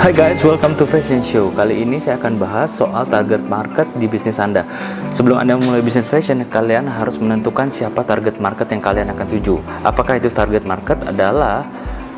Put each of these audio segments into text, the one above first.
Hai guys, welcome to Fashion Show. Kali ini saya akan bahas soal target market di bisnis Anda. Sebelum Anda memulai bisnis fashion, kalian harus menentukan siapa target market yang kalian akan tuju. Apakah itu target market adalah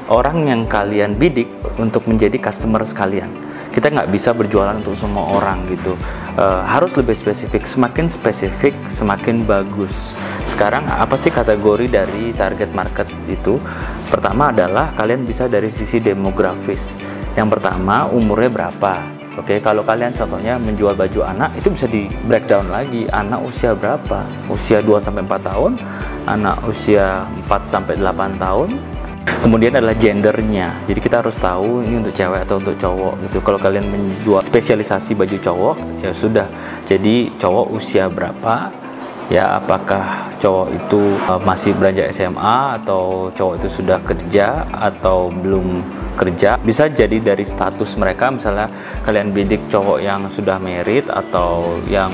orang yang kalian bidik untuk menjadi customer sekalian. Kita nggak bisa berjualan untuk semua orang gitu. Uh, harus lebih spesifik. Semakin spesifik, semakin bagus. Sekarang apa sih kategori dari target market itu? Pertama adalah kalian bisa dari sisi demografis yang pertama, umurnya berapa? Oke, kalau kalian contohnya menjual baju anak, itu bisa di breakdown lagi. Anak usia berapa? Usia 2 sampai 4 tahun, anak usia 4 sampai 8 tahun. Kemudian adalah gendernya. Jadi kita harus tahu ini untuk cewek atau untuk cowok gitu. Kalau kalian menjual spesialisasi baju cowok, ya sudah. Jadi cowok usia berapa? Ya, apakah cowok itu uh, masih beranjak SMA atau cowok itu sudah kerja atau belum kerja bisa jadi dari status mereka misalnya kalian bidik cowok yang sudah merit atau yang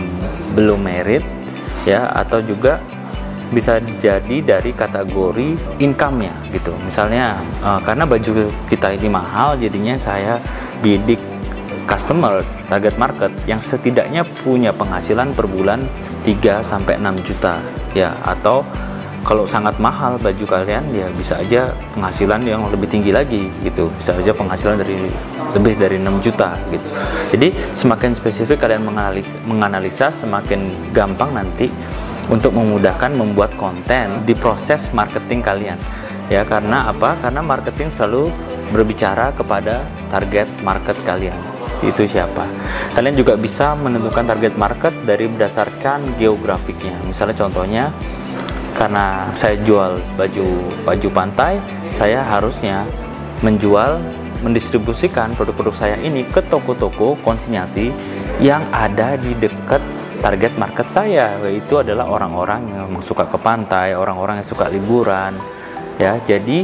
belum merit ya atau juga bisa jadi dari kategori income-nya gitu. Misalnya uh, karena baju kita ini mahal jadinya saya bidik customer target market yang setidaknya punya penghasilan per bulan 3 sampai 6 juta ya. Atau kalau sangat mahal baju kalian ya bisa aja penghasilan yang lebih tinggi lagi gitu. Bisa aja penghasilan dari lebih dari 6 juta gitu. Jadi semakin spesifik kalian menganalisa, menganalisa semakin gampang nanti untuk memudahkan membuat konten di proses marketing kalian. Ya karena apa? Karena marketing selalu berbicara kepada target market kalian itu siapa. Kalian juga bisa menentukan target market dari berdasarkan geografiknya. Misalnya contohnya karena saya jual baju baju pantai saya harusnya menjual mendistribusikan produk-produk saya ini ke toko-toko konsinyasi yang ada di dekat target market saya yaitu adalah orang-orang yang suka ke pantai orang-orang yang suka liburan ya. Jadi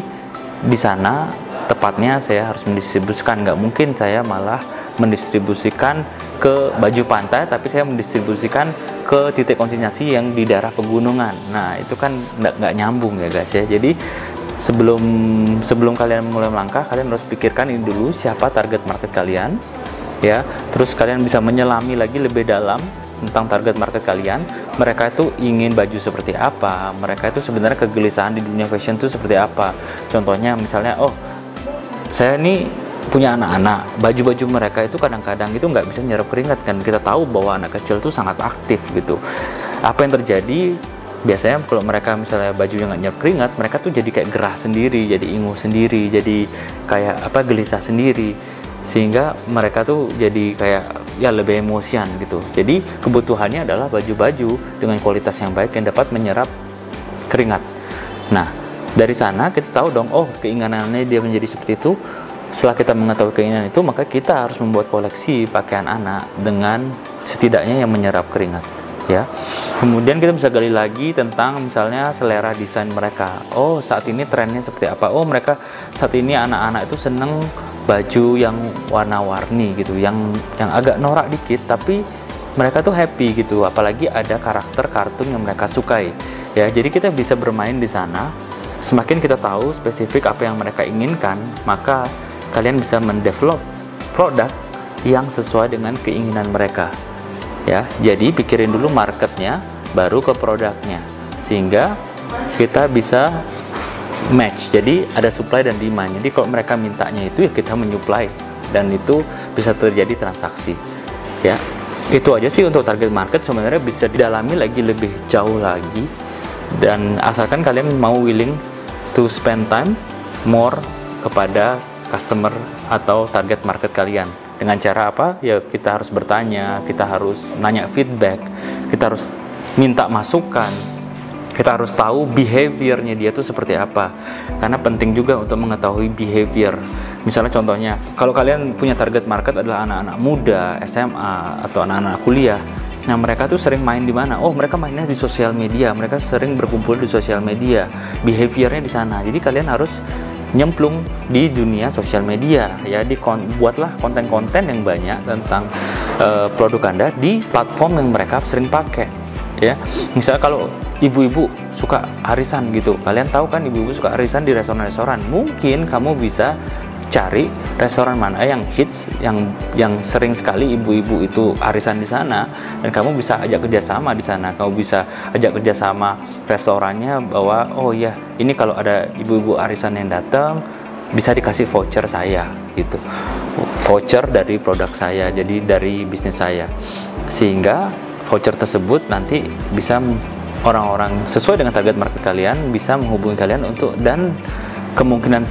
di sana tepatnya saya harus mendistribusikan. Nggak mungkin saya malah mendistribusikan ke baju pantai tapi saya mendistribusikan ke titik konsinyasi yang di daerah pegunungan. Nah, itu kan nggak nyambung ya guys ya. Jadi sebelum sebelum kalian mulai melangkah, kalian harus pikirkan ini dulu siapa target market kalian, ya. Terus kalian bisa menyelami lagi lebih dalam tentang target market kalian. Mereka itu ingin baju seperti apa? Mereka itu sebenarnya kegelisahan di dunia fashion itu seperti apa? Contohnya misalnya, oh saya ini punya anak-anak, baju-baju mereka itu kadang-kadang itu nggak bisa nyerap keringat kan. Kita tahu bahwa anak kecil itu sangat aktif gitu. Apa yang terjadi? Biasanya kalau mereka misalnya baju yang nggak nyerap keringat, mereka tuh jadi kayak gerah sendiri, jadi ingu sendiri, jadi kayak apa gelisah sendiri, sehingga mereka tuh jadi kayak ya lebih emosian gitu. Jadi kebutuhannya adalah baju-baju dengan kualitas yang baik yang dapat menyerap keringat. Nah, dari sana kita tahu dong, oh keinginannya dia menjadi seperti itu, setelah kita mengetahui keinginan itu, maka kita harus membuat koleksi pakaian anak dengan setidaknya yang menyerap keringat. Ya, kemudian kita bisa gali lagi tentang misalnya selera desain mereka. Oh, saat ini trennya seperti apa? Oh, mereka saat ini anak-anak itu seneng baju yang warna-warni gitu, yang yang agak norak dikit, tapi mereka tuh happy gitu. Apalagi ada karakter kartun yang mereka sukai. Ya, jadi kita bisa bermain di sana. Semakin kita tahu spesifik apa yang mereka inginkan, maka kalian bisa mendevelop produk yang sesuai dengan keinginan mereka. Ya jadi pikirin dulu marketnya baru ke produknya sehingga kita bisa match. Jadi ada supply dan demand. Jadi kalau mereka mintanya itu ya kita menyuplai dan itu bisa terjadi transaksi. Ya itu aja sih untuk target market. Sebenarnya bisa didalami lagi lebih jauh lagi. Dan asalkan kalian mau willing to spend time more kepada customer atau target market kalian. Dengan cara apa? Ya kita harus bertanya, kita harus nanya feedback, kita harus minta masukan, kita harus tahu behaviornya dia tuh seperti apa. Karena penting juga untuk mengetahui behavior. Misalnya contohnya, kalau kalian punya target market adalah anak-anak muda, SMA atau anak-anak kuliah, Nah mereka tuh sering main di mana? Oh mereka mainnya di sosial media. Mereka sering berkumpul di sosial media. Behaviornya di sana. Jadi kalian harus nyemplung di dunia sosial media. Ya di kon buatlah konten-konten yang banyak tentang uh, produk Anda di platform yang mereka sering pakai. Ya misalnya kalau ibu-ibu suka arisan gitu. Kalian tahu kan ibu-ibu suka arisan di restoran-restoran? Mungkin kamu bisa cari restoran mana yang hits, yang yang sering sekali ibu-ibu itu arisan di sana, dan kamu bisa ajak kerjasama di sana. Kamu bisa ajak kerjasama restorannya bahwa oh ya ini kalau ada ibu-ibu arisan yang datang bisa dikasih voucher saya gitu, voucher dari produk saya, jadi dari bisnis saya, sehingga voucher tersebut nanti bisa orang-orang sesuai dengan target market kalian bisa menghubungi kalian untuk dan kemungkinan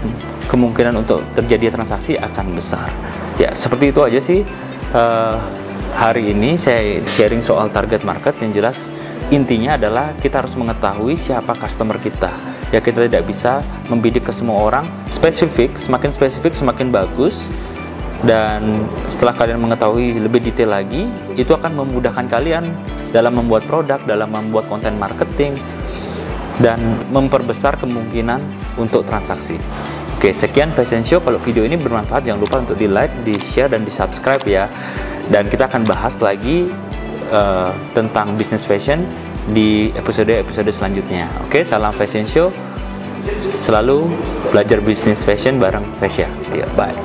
kemungkinan untuk terjadi transaksi akan besar. Ya, seperti itu aja sih. Uh, hari ini saya sharing soal target market yang jelas intinya adalah kita harus mengetahui siapa customer kita. Ya kita tidak bisa membidik ke semua orang. Spesifik, semakin spesifik semakin bagus. Dan setelah kalian mengetahui lebih detail lagi, itu akan memudahkan kalian dalam membuat produk, dalam membuat konten marketing, dan memperbesar kemungkinan untuk transaksi. Oke, sekian Fashion Show. Kalau video ini bermanfaat, jangan lupa untuk di like, di share, dan di subscribe ya. Dan kita akan bahas lagi uh, tentang bisnis fashion di episode-episode selanjutnya. Oke, salam Fashion Show. Selalu belajar bisnis fashion bareng Fasya. Ya, bye.